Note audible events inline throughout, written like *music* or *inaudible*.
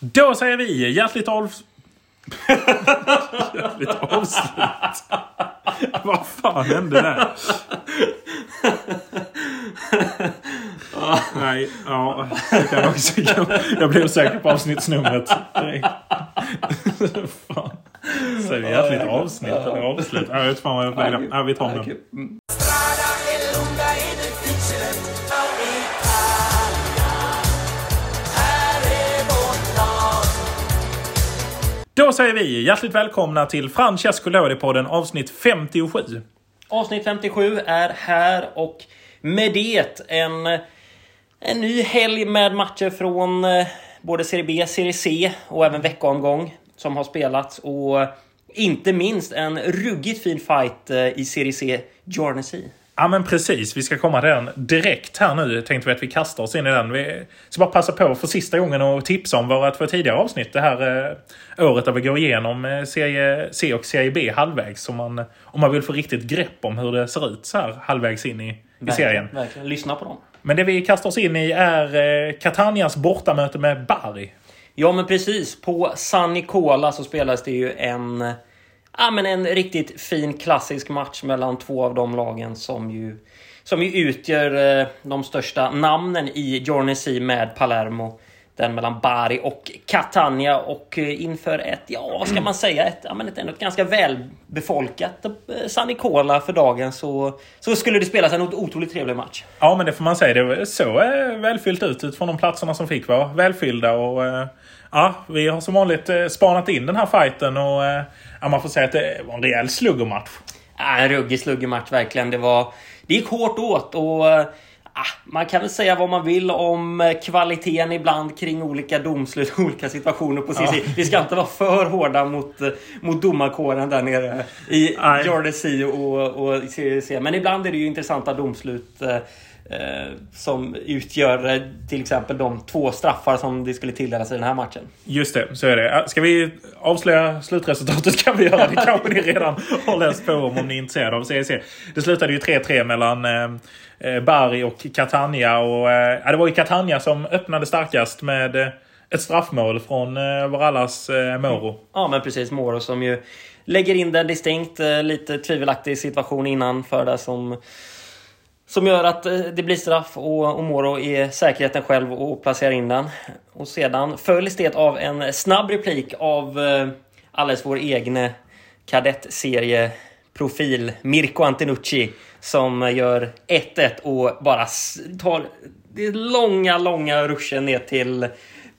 Då säger vi hjärtligt av... hjärtligt avslut. Vad fan hände där? Nej, ja. Jag, kan också, jag blir osäker på avsnittsnumret. fan. Säger vi hjärtligt avsnitt eller avslut? Jag vet fan vad jag ja, Vi tar den. Då säger vi hjärtligt välkomna till Francesco Lodi-podden avsnitt 57. Avsnitt 57 är här och med det en, en ny helg med matcher från eh, både Serie B, Serie C och även veckoomgång som har spelats. Och inte minst en ruggigt fin fight eh, i Serie C, Jornesy. Ja men precis, vi ska komma till den direkt här nu. Tänkte vi att vi kastar oss in i den. Vi ska bara passa på för sista gången och tipsa om våra två tidigare avsnitt det här eh, året där vi går igenom eh, serie C och serie B halvvägs. Om man, om man vill få riktigt grepp om hur det ser ut så här halvvägs in i, i serien. Verkligen, lyssna på dem. Men det vi kastar oss in i är eh, Catanias bortamöte med Bari. Ja men precis, på San Nicola så spelas det ju en ja, men en riktigt fin klassisk match mellan två av de lagen som ju, som ju utgör eh, de största namnen i Jornesi med Palermo. Den mellan Bari och Catania och eh, inför ett, ja vad ska man säga, ett, ja, men ett, ett ganska välbefolkat eh, San Nicola för dagen så, så skulle det spelas en otroligt trevlig match. Ja men det får man säga, det såg välfyllt ut utifrån de platserna som fick vara välfyllda och ja, vi har som vanligt spanat in den här fighten och ja, man får säga att det var en rejäl sluggermatch. Ja, en ruggig sluggermatch verkligen. Det, var, det gick hårt åt och man kan väl säga vad man vill om kvaliteten ibland kring olika domslut och *laughs* olika situationer på CC. Ja. Vi ska inte vara för hårda mot, mot domarkåren där nere i Jardesy och, och CC. Men ibland är det ju intressanta domslut. Eh, som utgör eh, till exempel de två straffar som det skulle tilldelas i den här matchen. Just det, så är det. Ska vi avslöja slutresultatet *laughs* kan vi göra. Det kanske ni redan har läst på om, om ni är intresserade av CEC. Det slutade ju 3-3 mellan eh, eh, Bari och Catania. Och, eh, det var ju Catania som öppnade starkast med eh, ett straffmål från eh, Varallas eh, Moro. Ja, men precis. Moro som ju lägger in den distinkt. Lite tvivelaktig situation innan för det som som gör att eh, det blir straff och, Omoro är säkerheten själv och placerar in den. Och sedan följs det av en snabb replik av eh, alldeles vår egne kadettserieprofil Mirko Antinucci, som gör 1-1 och bara tar det långa, långa ruschen ner till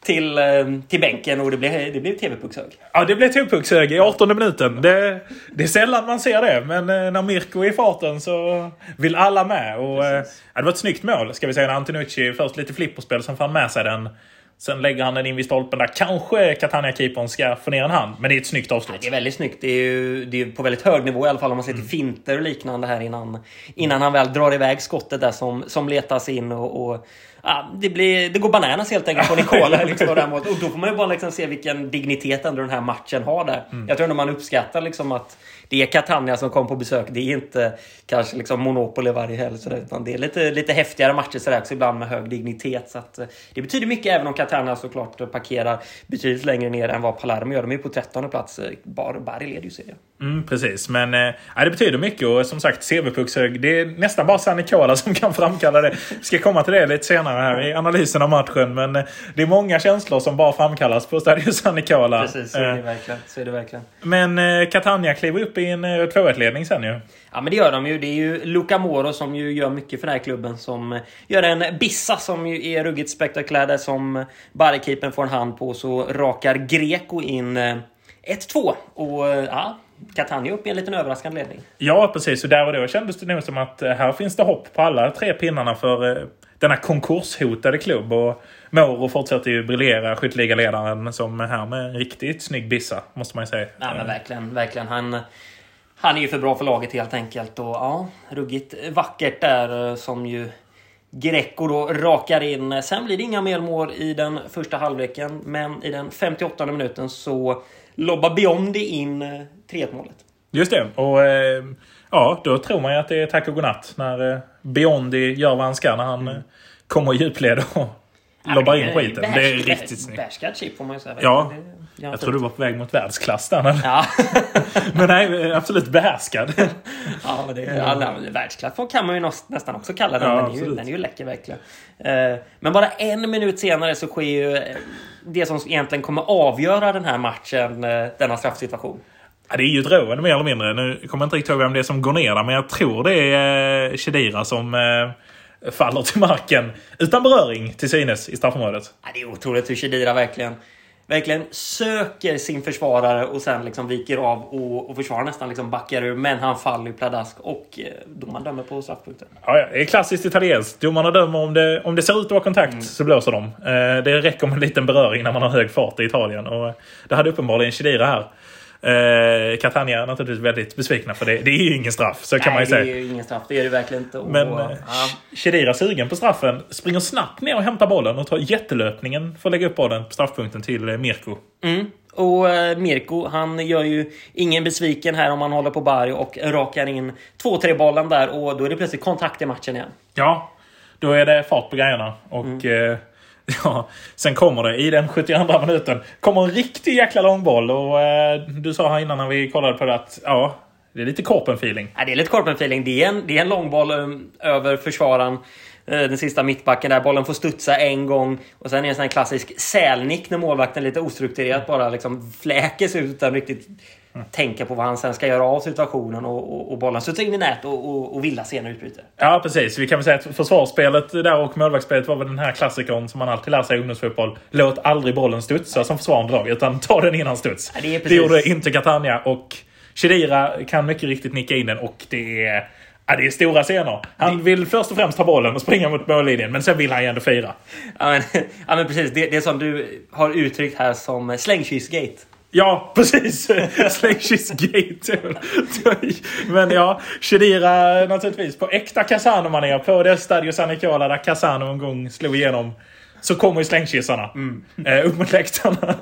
till, eh, till bänken och det blev, det blev TV-puckshög. Ja, det blev TV-puckshög i 18 minuten. Det, det är sällan man ser det, men eh, när Mirko är i farten så vill alla med. Och, eh, ja, det var ett snyggt mål, ska vi säga, när Antonucci först lite flipperspel, sen får han med sig den. Sen lägger han den in vid stolpen där kanske Catania-keepern ska få ner en hand. Men det är ett snyggt avslut. Ja, det är väldigt snyggt. Det är ju det är på väldigt hög nivå i alla fall om man ser till mm. finter och liknande här innan, innan han väl drar iväg skottet där som, som letas in. och, och ja, det, blir, det går bananas helt enkelt på *laughs* Nicola. liksom, och då får man ju bara liksom se vilken dignitet ändå den här matchen har där. Mm. Jag tror ändå man uppskattar liksom att det är Catania som kom på besök. Det är inte kanske liksom Monopoly varje helg. Utan det är lite, lite häftigare matcher sådär, också ibland med hög dignitet. Så att, eh, det betyder mycket även om Catania såklart parkerar betydligt längre ner än vad Palermo gör. De är på 13 plats. Eh, Bar, Bari leder ju serien. Mm, precis, men äh, det betyder mycket och som sagt CV-puckshög. Det är nästan bara San Nicola *laughs* som kan framkalla det. Vi ska komma till det lite senare här i analysen av matchen. Men äh, det är många känslor som bara framkallas på Stadio San Nicola. Precis, så är det verkligen. Så är det verkligen. Men äh, Catania kliver upp i en 2-1-ledning sen ju. Ja men det gör de ju. Det är ju Luca Moro som ju gör mycket för den här klubben. Som gör en bissa som ju är ruggigt spektakulär. Som Barrykeepern får en hand på. Så rakar Greco in 1-2. Och ja, Catania upp i en liten överraskande ledning. Ja, precis. Och där och då kändes det nog som att eh, här finns det hopp på alla tre pinnarna för eh, denna konkurshotade klubb. Och Moro fortsätter ju briljera, skytteligaledaren, som här med en riktigt snygg bissa, måste man ju säga. Ja, men verkligen, verkligen. Han, han är ju för bra för laget helt enkelt. Och ja, ruggigt vackert där eh, som ju Greco då rakar in. Sen blir det inga mer mål i den första halvleken, men i den 58 minuten så lobbar Biondi in 3-1 eh, målet. Just det. Och eh, ja, då tror man ju att det är tack och godnatt när eh, Biondi gör vad han ska när han mm. kommer och djupleder. lobbar in skiten. Det är riktigt snyggt. Bärskad chip får man ju säga. Ja. Det- Jag tror du var på väg mot världsklass där. Men, Ja, *laughs* men nej, absolut behärskad. *laughs* ja men det är, ja, världsklass kan man ju nästan också kalla den. Ja, den, är ju, den är ju läcker verkligen. Eh, Men bara en minut senare så sker ju eh, det som egentligen kommer avgöra den här matchen, eh, denna straffsituation. Ja, det är ju ett rån mer eller mindre. Nu kommer jag inte riktigt ihåg vem det är som går ner där, men jag tror det är eh, Shedira som eh, faller till marken utan beröring till synes i straffområdet. Ja, det är otroligt hur Shedira verkligen, verkligen söker sin försvarare och sen liksom viker av och, och försvarar nästan liksom backar ur. Men han faller ju pladask och eh, domaren dömer på straffpunkten. Ja, ja, det är klassiskt italienskt. Domarna dömer om det, om det ser ut att vara kontakt så blåser de. Eh, det räcker med en liten beröring när man har hög fart i Italien. Och eh, det hade uppenbarligen Shedira här. Eh, Catania är naturligtvis väldigt besvikna för det. Det är ju ingen straff, så kan man ju Nej, säga. det är ju ingen straff. Det är det verkligen inte. Och, Men ja. eh, Shedira sugen på straffen. Springer snabbt ner och hämtar bollen och tar jättelöpningen för att lägga upp bollen på straffpunkten till eh, Mirko. Mm. Och eh, Mirko, han gör ju ingen besviken här om han håller på Bari och rakar in 2-3 bollen där och då är det plötsligt kontakt i matchen igen. Ja, då är det fart på grejerna. Och eh, ja, sen kommer det i den 72 minuten kommer en riktig jäkla långboll. Och eh, du sa här innan när vi kollade på det att ja, det är lite korpen-feeling. Ja, det är lite korpen-feeling. Det är en, det är en långboll um, över försvararen. Eh, den sista mittbacken där. Bollen får studsa en gång. Och sen är det en sån här klassisk sälnick när målvakten lite ostrukturerat bara liksom fläker sig ut utan riktigt tänka på vad han sen ska göra av situationen. Och, och, och bollen studsar in i nät och, och, och Villa senare utbyte. Ja, precis. Vi kan väl säga att försvarsspelet där och målvaktsspelet var väl den här klassikern som man alltid lär sig i ungdomsfotboll. Låt aldrig bollen studsa som försvarande lag, utan ta den innan studs. Ja, det det gjorde inte Catania och Chedira kan mycket riktigt nicka in den och det är... Ja, det är stora scener. Han vill först och främst ta bollen och springa mot mållinjen, men sen vill han ju ändå fira. Ja men, *laughs* ja, men precis. Det, det som du har uttryckt här som slängkyssgate. Ja, *laughs* precis! Slängkyssgate. Men ja, Chedira naturligtvis på äkta Casano-manér på det Stadio San Nicola där Casano en gång slog igenom. Så kommer ju slängkyssarna eh, upp mot läktarna.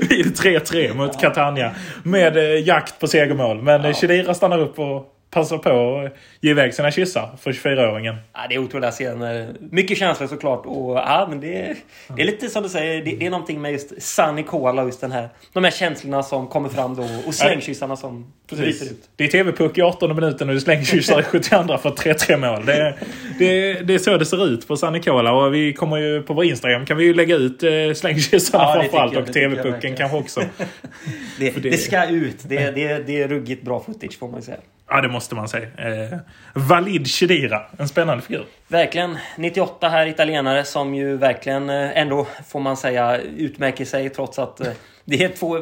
Vid 3-3 mot Catania. Med eh, jakt på segermål. Men ja. Chedira stannar upp och passar på att ge iväg sina kyssar för 24-åringen. Ja, det är otroliga scener. Mycket känslor såklart. Och, ja, men det, är, det är lite som du säger, det, det är någonting med just San Nicola och just den här, de här känslorna som kommer fram då och slängkyssarna som bryter ut. Det är TV-puck i 18 minuten och det slängkyssar i 72 för 3-3 mål. Det, det, det är så det ser ut på San Nicola och vi kommer ju på vår Instagram kan vi ju lägga ut eh, slängkyssarna Ja, framförallt och TV-pucken kanske också. *laughs* Det, det, det- ska ut. Det, det, det är ruggigt bra footage får man säga. Ja, det måste man säga. Eh, Valid Chedira, en spännande figur. Verkligen. 98 här italienare som ju verkligen eh, ändå får man säga utmärker sig trots att eh, det är två...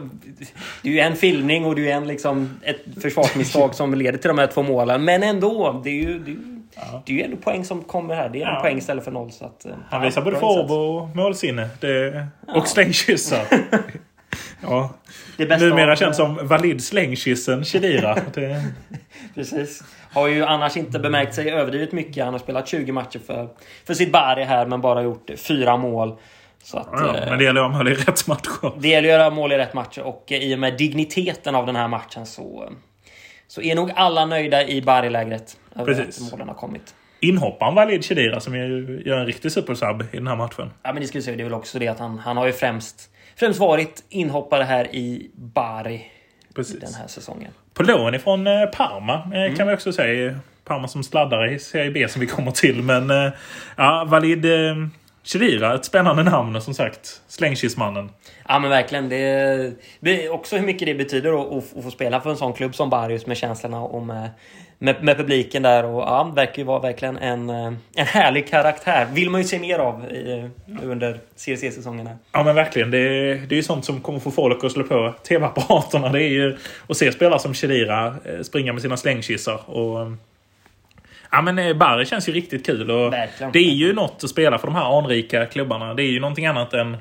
Det är ju en filmning och det är en liksom ett försvarsmisstag som leder till de här två målen. Men ändå, det är ju... Det är, ju- det är ju ändå poäng som kommer här. Det är en Ja. poäng istället för noll. Så att, eh, Han ja, visar både form och målsinne. Det, och slängkyssar. *laughs* ja. Det bästa Numera av- känns som valid slängkyssen Chedira. *laughs* Det, Precis. Har ju annars inte bemärkt sig överdrivet mycket. Han har spelat 20 matcher för, för sitt Bari här men bara gjort fyra mål. Att, ja, eh, men det gäller att ha mål i rätt matcher. Det gäller att göra mål i rätt matcher och eh, i och med digniteten av den här matchen så, eh, så är nog alla nöjda i Bari-lägret. Precis. att målen har kommit. Inhopparen Valid Chedira som ju gör en riktig supersub i den här matchen. Ja, men det skulle säga, det är väl också det att han, han har ju främst, främst varit inhoppare här i Bari Precis. den här säsongen. På lån ifrån eh, Parma eh, Mm. kan vi också säga. Parma som sladdar i Serie B som vi kommer till. Men eh, ja, Valid Chedira, ett spännande namn som sagt slängkissmannen. Ja men verkligen. Det, det är också hur mycket det betyder att, att, få spela för en sån klubb som Barius med känslorna och med, med, publiken där. Och ja, verkar ju vara verkligen en, eh, en härlig karaktär. Vill man ju se mer av i, nu under CRC-säsongen. Ja men verkligen. Det är, det är ju sånt som kommer få folk att slå på tv-apparaterna. Det är ju att se spelare som Chedira eh, springa med sina slängkissar. Och, eh, ja men eh, Bari känns ju riktigt kul. Och Verkligen. det är ju något att spela för de här anrika klubbarna. Det är ju någonting annat än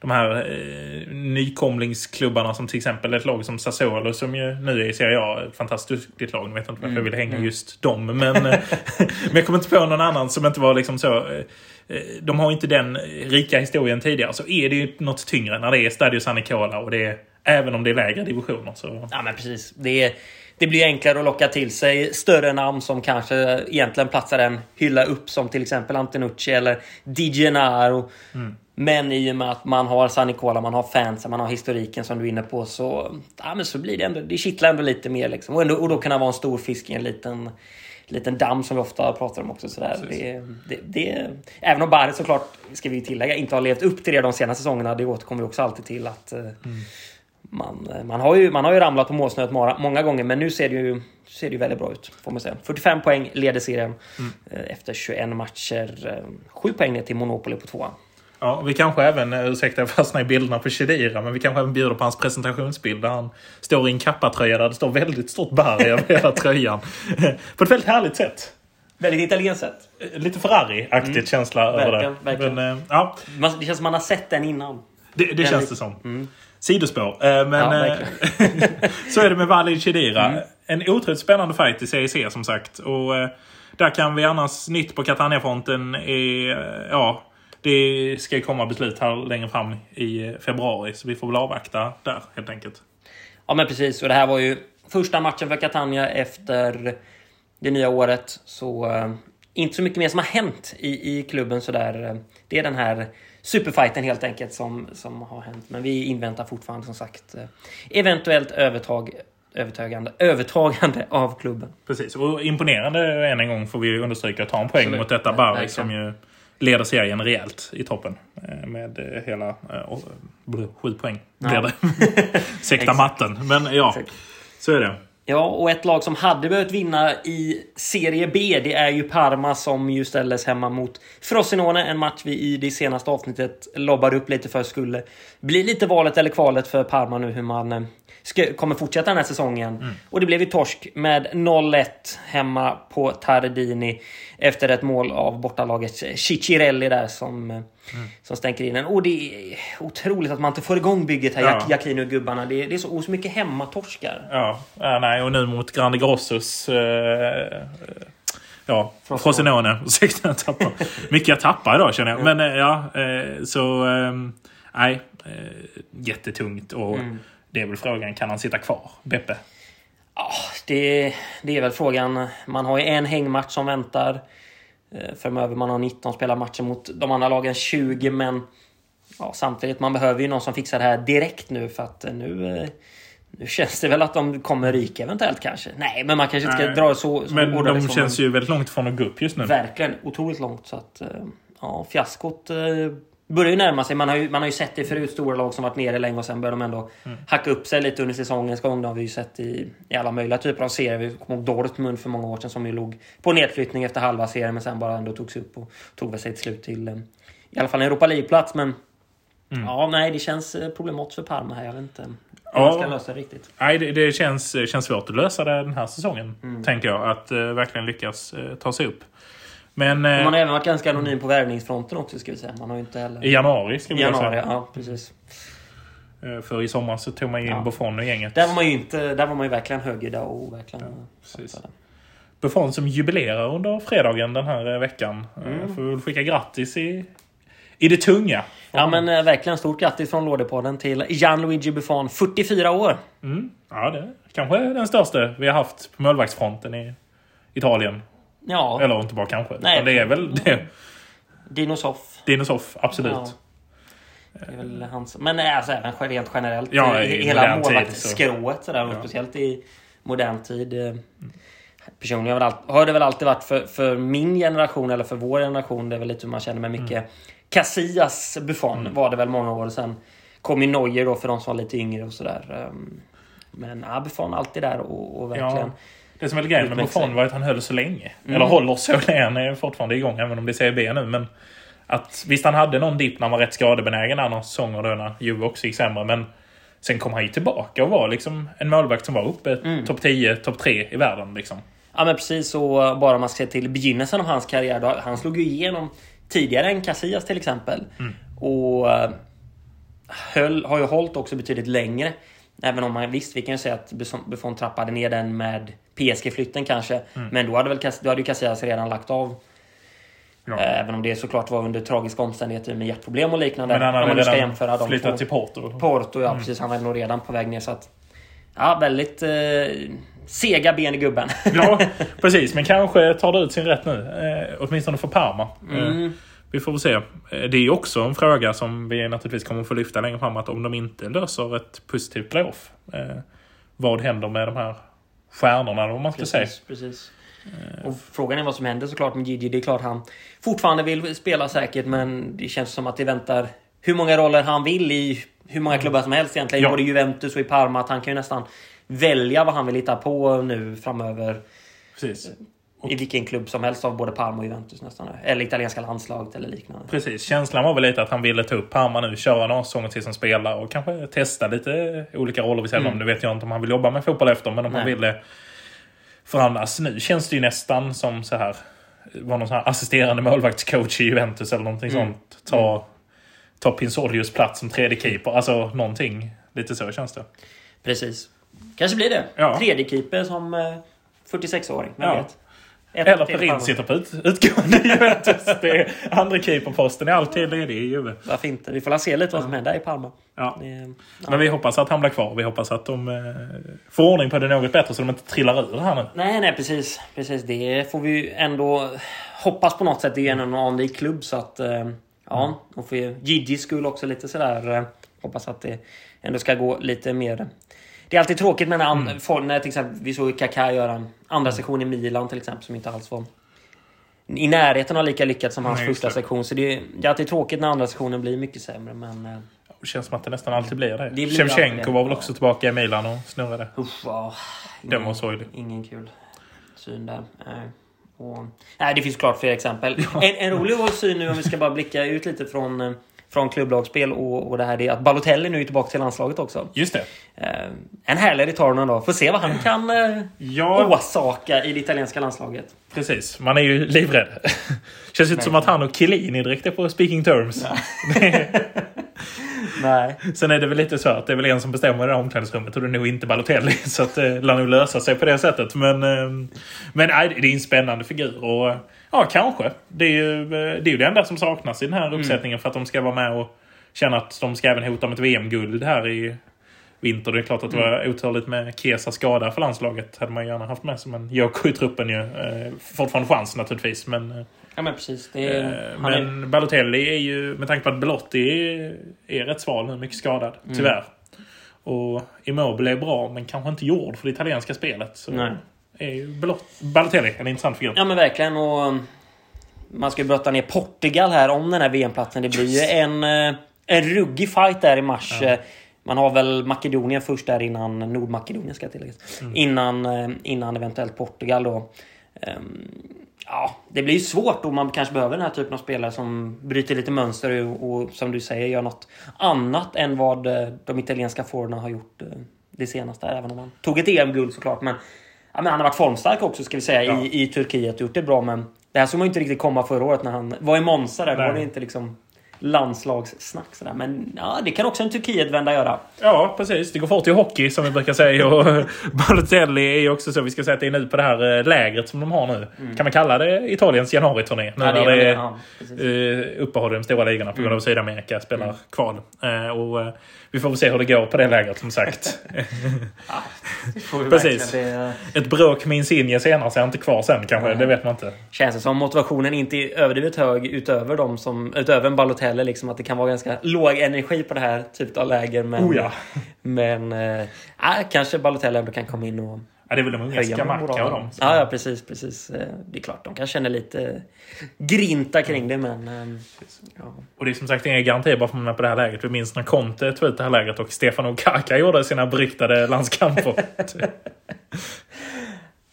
de här eh, nykomlingsklubbarna som till exempel ett lag som Sassuolo som ju nu är i Serie A. Ett fantastiskt duktigt lag. Nu vet jag inte varför jag ville hänga just dem. Men, eh, *laughs* men jag kommer inte på någon annan som inte var liksom så... eh, eh, de har inte den rika historien tidigare. Så är det ju något tyngre när det är Stadio San Nicola och det är, även om det är lägre divisioner. Så... Ja men precis. Det, är, det blir enklare att locka till sig större namn som kanske egentligen platsar en hylla upp som till exempel Antenucci eller Di Gennaro. Mm. Men i och med att man har San Nicola, man har fansen, man har historiken som du är inne på så, ja, men så blir det ändå, det kittlar ändå lite mer. Liksom. Och, ändå, och då kan det vara en stor fisk i en liten, liten damm som vi ofta pratar om också. Sådär. Det, det, det, även om Barry såklart, ska vi tillägga, inte har levt upp till det de senaste säsongerna. Det återkommer vi också alltid till. att mm. Man, man, har ju, man har ju ramlat på målsnöret många gånger, men nu ser det ju ser det ju väldigt bra ut. Får man säga. 45 poäng leder serien mm. Eh, efter 21 matcher. 7 poäng ner till Monopoly på tvåan. Ja, vi kanske även, eh, ursäkta jag fastnar i bilderna på Shedira, men vi kanske även bjuder på hans presentationsbild där han står i en kappatröja där det står väldigt stort Bari över *laughs* hela tröjan. *laughs* på ett väldigt härligt sätt. Väldigt italienskt sätt. Eh, lite Ferrari-aktigt mm. känsla verkligen, över det. Verkligen. Men, ja. Det känns som man har sett den innan. Det, det känns det som. Mm. Sidospår. Men ja, *laughs* så är det med Vali Chedira. Mm. En otroligt spännande fight i CEC som sagt. Och där kan vi annars nytt på Catania-fronten är ja, det ska komma beslut här längre fram i februari. Så vi får väl avvakta där helt enkelt. Ja men precis. Och det här var ju första matchen för Catania efter det nya året. Så inte så mycket mer som har hänt i, i klubben sådär. Det är den här superfighten helt enkelt som, som har hänt. Men vi inväntar fortfarande som sagt eh, eventuellt övertag övertagande, övertagande av klubben. Precis, och imponerande än en gång får vi understryka att ta en poäng Absolut. mot detta Barry som ju leder serien rejält i toppen. Eh, med eh, hela sju poäng blir det. *laughs* Sekta matten. Men ja, så är det. Ja, och ett lag som hade behövt vinna i Serie B, det är ju Parma som ju ställdes hemma mot Frosinone. En match vi i det senaste avsnittet lobbade upp lite för skulle bli lite valet eller kvalet för Parma nu hur man eh, ska, kommer fortsätta den här säsongen. Mm. Och det blev ju torsk med 0-1 hemma på Tardini efter ett mål av bortalaget Cicirelli där som, mm. som stänker in den. Och det är otroligt att man inte får igång bygget här, ja. Jacquino och gubbarna. Det, det är så, så mycket hemmatorskar. Ja. ja, nej, och nu mot Grande Grossos eh, Ja, Frosinone. *laughs* Ursäkta, jag tappar. Mycket jag tappar idag känner jag. Men eh, ja, eh, så... Nej, jättetungt. Och mm. Det är väl frågan, kan han sitta kvar? Beppe? Ja, det, det är väl frågan. Man har ju en hängmatch som väntar eh, framöver. Man har 19 spelade matcher mot de andra lagen 20, men ja, samtidigt, man behöver ju någon som fixar det här direkt nu för att eh, nu eh, nu känns det väl att de kommer ryka eventuellt kanske. Nej, men man kanske inte ska Nej, dra så, så Men de känns man... ju väldigt långt från att gå upp just nu. Verkligen, otroligt långt. Så att, ja, fiaskot börjar ju närma sig. Man har ju, man har ju sett det förut, stora lag som varit nere länge och sen börjar de ändå mm. hacka upp sig lite under säsongens gång. Det har vi ju sett i, i alla möjliga typer av serier. Vi kommer ihåg Dortmund för många år sedan som ju låg på nedflyttning efter halva serien men sen bara ändå togs upp och tog sig till slut till eh, i alla fall en Europa League-plats. Men mm. ja, nej, det känns eh, problematiskt för Parma här. Jag vet inte hur man ska lösa det riktigt. Nej, det, det känns, känns svårt att lösa det den här säsongen. Mm. Tänker jag. Att uh, verkligen lyckas uh, ta sig upp. Men, man har även varit ganska anonym på värvningsfronten också ska vi säga. Man har inte heller... I januari ska vi januari, säga. ja precis. Eh, för i somras så tog man in ja. Buffon och gänget. Där var man ju inte... Där var man ju verkligen högljudda och verkligen... Ja, precis. Buffon som jubilerar under fredagen den här eh, veckan. Mm. Får väl skicka grattis i, i det tunga. Ja men verkligen stort grattis från Lådepodden till Gianluigi Buffon, 44 år. Mm. Ja, det är kanske den största vi har haft på målvaktsfronten i Italien. Ja. Eller inte bara kanske. Nej. det är väl det. Dinosoff. Dinosoff, absolut. Ja. Det är väl hans... Men alltså även rent generellt. Ja, i hela målvaktsskrået sådär. Ja. Speciellt i modern tid. Personligen har det väl alltid varit för, för min generation eller för vår generation. Det är väl lite hur man känner med mycket. Mm. Casillas Buffon mm. var det väl många år sedan. Kom i Neuer då för de som var lite yngre och sådär. Ehm, men ja, Buffon alltid där och, och verkligen. Ja. Det som är grejen med Buffon var att han höll så länge. Mm. Eller håller så länge. Han är fortfarande igång även om det är Serie nu. Men att, visst, han hade någon dipp när han var rätt skadebenägen några säsonger då när Juve också gick sämre. Men sen kom han ju tillbaka och var liksom en målvakt som var uppe mm. topp 10, topp 3 i världen. Liksom. Ja men precis så bara man ska se till begynnelsen av hans karriär. Då, han slog ju igenom tidigare än Casillas till exempel. Mm. Och eh, höll, har ju hållit också betydligt längre. Även om man visst, vi kan ju säga att Buffon trappade ner den med PSG-flytten kanske. Mm. Men då hade väl då hade ju Casillas redan lagt av Ja. Eh, Även om det såklart var under tragiska omständigheter med hjärtproblem och liknande. Men han hade ska redan jämföra de flyttat två. till Porto. Porto, ja precis. Han var nog redan på väg ner. Så att, ja, väldigt eh, sega ben i gubben. Ja, *laughs* precis. Men kanske tar det ut sin rätt nu. Eh, åtminstone för Parma. Mm. Eh, vi får väl se. Eh, Det är också en fråga som vi naturligtvis kommer få lyfta längre fram. Att om de inte löser ett positivt playoff. Eh, vad händer med de här stjärnorna om man ska säga. Precis, precis. Och frågan är vad som händer såklart med Gigi. Det är klart han fortfarande vill spela säkert men det känns som att det väntar hur många roller han vill i hur många klubbar som helst egentligen. Ja. Både Juventus och i Parma. Att han kan ju nästan välja vad han vill hitta på nu framöver. Precis. I vilken klubb som helst av både Parma och Juventus nästan. Eller italienska landslaget eller liknande. Precis. Känslan var väl lite att han ville ta upp Parma nu, köra några säsonger till som spelare och kanske testa lite olika roller vid sidan om. Nu vet jag inte om han vill jobba med fotboll efter, men om han Nej. ville för annars, nu känns det ju nästan som så här var någon sån här assisterande målvaktscoach i Juventus eller någonting Mm. sånt. Ta, ta Pinsolius plats som tredje keeper. Alltså någonting. Lite så känns det. Precis. Kanske blir det. Ja. Tredje keeper som eh, 46-åring. Vem Ja. vet? Eller Perin sitter på ut, utgående Juventus. Det är, andra keeperposten är alltid ledig i Juve. Varför inte? Vi får la se lite vad som händer i Parma. Ja. Eh, Men vi hoppas att han blir kvar. Vi hoppas att de eh, får ordning på det något bättre så de inte trillar ur här nu. Nej, nej precis. precis. Det får vi ju ändå hoppas på något sätt. Det är ju ändå en anrik klubb så att... Eh, ja, och för Gigis skull också lite sådär. Eh, hoppas att det ändå ska gå lite mer... Det är alltid tråkigt med när, an- för, när till exempel vi såg Kaká göra en andra sektion i Milan till exempel som inte alls var i närheten av lika lyckat som hans Nej, första sektion. Så det är, det är alltid tråkigt när andra sektionen blir mycket sämre. Men uh, Det känns som att det nästan alltid blir det. Det Shevchenko var väl Ja. också tillbaka i Milan och snurrade. usch, ja. Den var sorglig. Ingen kul syn där. Nej. Och, nej, det finns klart fler exempel. *laughs* En, en rolig syn nu om vi ska bara blicka ut lite från, eh, från klubblagsspel och, och det här det är att Balotelli nu är tillbaka till landslaget också. Just det. Eh, en härlig return då. Får se vad han kan eh, Ja, åsaka i det italienska landslaget. precis. Man är ju livrädd. *laughs* Känns inte som att han och Chiellini direkt är på speaking terms. *laughs* Nej. Sen är det väl lite så att det är väl en som bestämmer i det här omklädningsrummet och det är nog inte Balotelli. *laughs* Så att det lär nog lösa sig på det sättet. Men, eh, men nej, det är en spännande figur. Och ja, kanske. Det är, ju, eh, det är ju det enda som saknas i den här uppsättningen för att de ska vara med och känna att de ska även hota om ett VM-guld här i vinter. Det är klart att det var oturligt med Chiesa skada för landslaget. hade man gärna haft med sig. Men Joko i truppen ju. Eh, fortfarande chans naturligtvis. Men, eh, Ja men precis. Är, Eh, han är, Men Balotelli är ju, med tanke på att Belotti är, är rätt sval nu, mycket skadad. Mm. Tyvärr. Och Immobile är bra, men kanske inte gjord för det italienska spelet. Så Nej. Balotelli en intressant figur. Ja men verkligen. Och um, man ska ju brotta ner Portugal här om den här VM-platsen. Det blir ju en, eh, en ruggig fight där i mars. Eh, Man har väl Makedonien först där innan Nordmakedonien ska tilläggas. Innan, eh, innan eventuellt Portugal då. Ehm, Ja, det blir ju svårt och man kanske behöver den här typen av spelare som bryter lite mönster och, och som du säger gör något annat än vad de italienska forwarderna har gjort det senaste. Även om han tog ett EM-guld såklart. Men, ja, men han har varit formstark också ska vi säga Ja. i, i Turkiet och gjort det bra. Men det här såg man ju inte riktigt komma förra året när han var i Monza. Där, Nej. var det inte liksom landslagssnack sådär. Men ja, det kan också en Turkiet-vända göra. Ja, precis. Det går fort i hockey som vi brukar säga. Och *laughs* Balotelli är ju också så. Vi ska det är nu på det här eh, lägret som de har nu. Kan man kalla det Italiens januariturné? Nu Mm. Ja, det när är det det, ja, eh, i de stora ligorna på grund Mm. av Sydamerika spelar kval. Eh, och vi får väl se hur det går på det lägret som sagt. *laughs* Vi precis. Det Ett bråk med Insigne senare så är han inte kvar sen kanske. Nej. Det vet man inte. känns det som motivationen inte är överdrivet hög utöver de som, utöver en Balotelli. Liksom, att det kan vara ganska låg energi på det här typet av läger. Men, Oh ja. men äh, kanske Balotelli ändå kan komma in och ja det är väl de unga Scamacca och dem. Ja, ja, precis. precis. Eh, Det är klart, de kan känna lite grinta kring det, men... ehm, Ja. Och det är som sagt inga garantier bara för att man är på det här lägret. Vi minns när Conte tog ut det här lägret och Stefano Kaka gjorde sina beryktade landskamper. *laughs*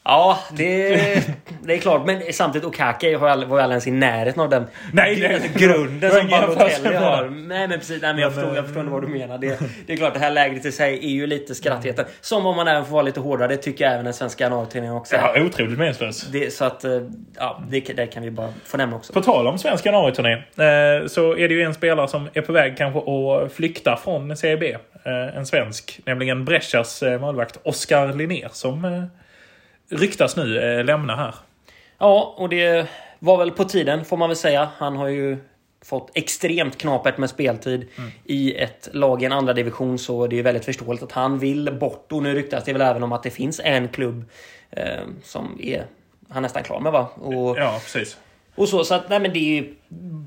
Ja, det, *laughs* det är klart. Men samtidigt, aldrig- var ju aldrig ens i närheten av den Nej, nej. alltså, grunden som Balotelli har. Nej, men precis. Nej, men jag, Men, förstår, jag eh, förstår vad du menar. Det, det är klart, det här lägret i sig är ju lite skrattheten. Som om man även får vara lite hårdare. Det tycker jag även den svenska januaritidningen också. ja, otroligt meningslös. Det, så att, eh, ja, det, det kan vi bara få nämna också. På tal om svensk januariturné eh, så är det ju en spelare som är på väg kanske att flytta från. Eh, en svensk, nämligen Brescias eh, målvakt Oskar Linnér som ryktas nu lämna här. Ja, och det var väl på tiden får man väl säga. Han har ju fått extremt knapert med speltid Mm. i ett lag i en andra division så det är väldigt förståeligt att han vill bort. Och nu ryktas det väl även om att det finns en klubb eh, som är han nästan klar med va? Och, Ja, precis. Och så, så att, nej men det är ju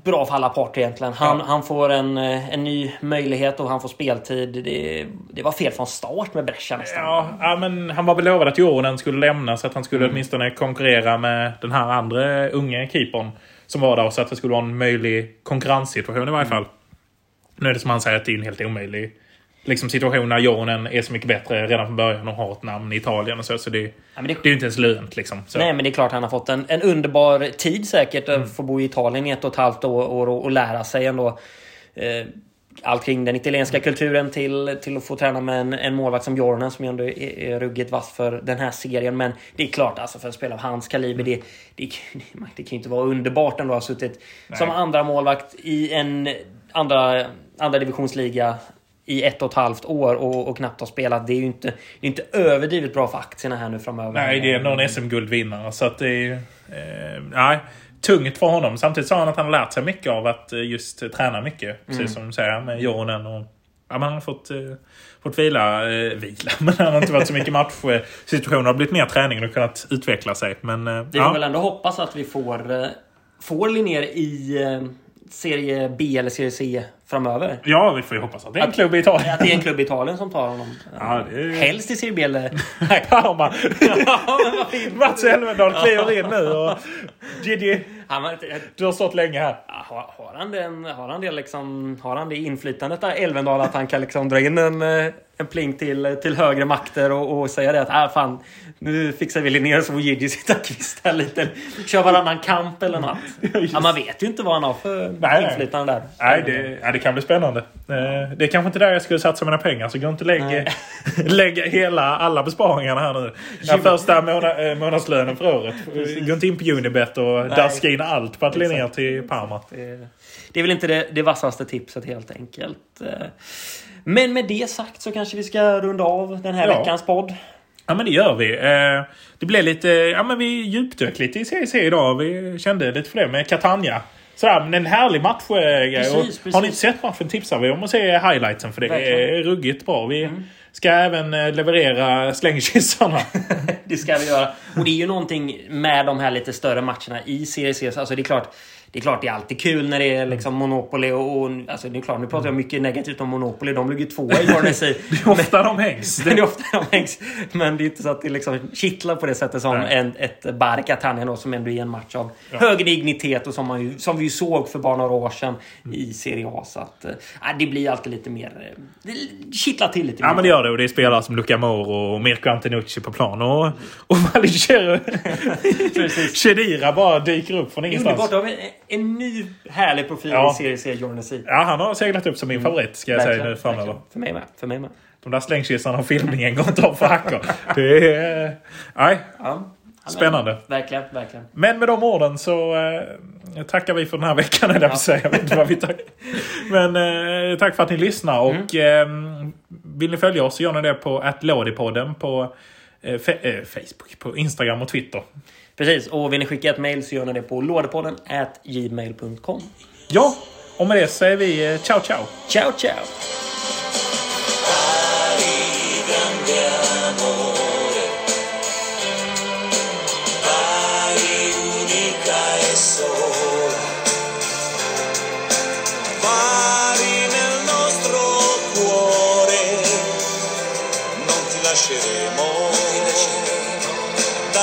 bra för alla parter egentligen. Han, Ja. han får en, eh, en ny möjlighet och han får speltid. Det, det var fel från start med Brescia nästan. Ja, ja, men han var väl lovad att Jorden skulle lämna så att han skulle åtminstone konkurrera med den här andra unge keepern som var där så att det skulle vara en möjlig konkurrenssituation i varje fall. Nu är det som han säger att det är en helt omöjlig liksom, situation när Jorden är så mycket bättre redan från början och har ett namn i Italien och så. Så det, Ja, det, det är ju inte ens lönt liksom. Så. Nej, men det är klart han har fått en, en underbar tid säkert. Mm. att Få bo i Italien i ett och ett halvt år, år och, och lära sig ändå. Eh, allt kring den italienska Mm. kulturen till, till att få träna med en, en målvakt som Jornen som ju ändå är, är ruggigt vass för den här serien. Men det är klart, alltså för en spelare av hans kaliber, det, det, *laughs* det kan ju inte vara underbart ändå att ha suttit som andra målvakt i en andra, andra divisionsliga i ett och ett halvt år och, och knappt har spelat. Det är ju inte, det inte överdrivet bra för aktierna här nu framöver. Nej, det är ändå en SM-guldvinnare. Så att det är... Eh, nej, tungt för honom. Samtidigt sa han att han har lärt sig mycket av att eh, just träna mycket. Precis som du säger med Joronen. Och, ja, men han har fått, eh, fått vila. Eh, vila. *laughs* Men han har inte varit så mycket matchsituationer. Det har blivit mer träning och kunnat utveckla sig. Men eh, Vi får ja. väl ändå hoppas att vi får, eh, får Linnér i eh, Serie B eller Serie C framöver. ja, vi får ju hoppas att det är en klubb i Italien. Att det är en klubb i Italien som tar honom. Ja, det är... Helst i Serie B eller... *laughs* Nej, Parma. *laughs* Mats Elvendal kliver in nu. Och Gigi, Han, var- du har stått länge här. Har, har, han den, har, han det liksom, har han det inflytandet där, Elvendal, att han kan liksom dra in en, eh, en pling till, till högre makter och, och säga det att äh, fan, nu fixar vi Linnér så får Gigi sitta kvist här lite. Kör varannan kamp eller något. *laughs* Ja, man vet ju inte vad han har för nej. inflytande där. Nej, det, ja, det kan bli spännande. Eh, Det är kanske inte där jag skulle satsa mina pengar. Så gå inte lägg, *laughs* lägg hela, alla besparingarna här nu. Ja, första måna, eh, månadslönen för året. Gå inte in på Unibet och daska in allt på att Linnér till Parma. Det, är väl inte det, det vassaste tipset helt enkelt. Eh, Men med det sagt så kanske vi ska runda av den här Ja. veckans podd. Ja men det gör vi. Eh, Det blev lite, ja men vi djupdök lite i CC idag. Vi kände lite för det med Catania. Sådär, men en härlig match. eh. Precis, och precis. Har ni inte sett matchen tipsar vi om att se highlightsen för det Verkligen. Mm. är ruggigt bra. Vi ska även eh, leverera slängkyssarna. *laughs* Det ska vi göra. Och det är ju någonting med de här lite större matcherna i Serie C. Alltså det är klart, det är klart det är alltid kul när det är liksom Monopoly och... och alltså det är klart, nu pratar jag mycket negativt om Monopoly. De ligger tvåa i Jordan *laughs* Det är ofta de hängs. *laughs* Det är ofta de hängs. Men det är inte så att det liksom kittlar på det sättet som Nej. en, ett Bar Catania då, som ändå är en match av hög dignitet och som, man ju, som vi ju såg för bara några år sedan i Serie A. Så att, äh, det blir alltid lite mer... eh, Det kittlar till lite Ja mer. men det gör det och det är spelare som Luca Moro och Mirko Antenucci på plan. Och, och Valicero *laughs* Chedira bara dyker upp från ingenstans. En, ny härlig profil Ja. i Serie C, Jordan C. Ja han har seglat upp som min favorit ska jag säga Verkligen, nu framöver. För mig med. För mig med. De där slängkyssarna och filmningen går inte av för hackor. Det är... Nej, Ja. Ja, Spännande. Verkligen, verkligen. Men med de orden så eh, tackar vi för den här veckan, eller säga. Jag vet inte vad vi tackar. Men eh, tack för att ni lyssnar. Och eh, vill ni följa oss så gör ni det på attlådipodden på eh, eh, Facebook, på Instagram och Twitter. Precis, och vill ni skicka ett mail så gör ni det på lådepodden at gmail.com. Ja, och med det säger vi eh, ciao ciao. Ciao, ciao!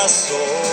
Mari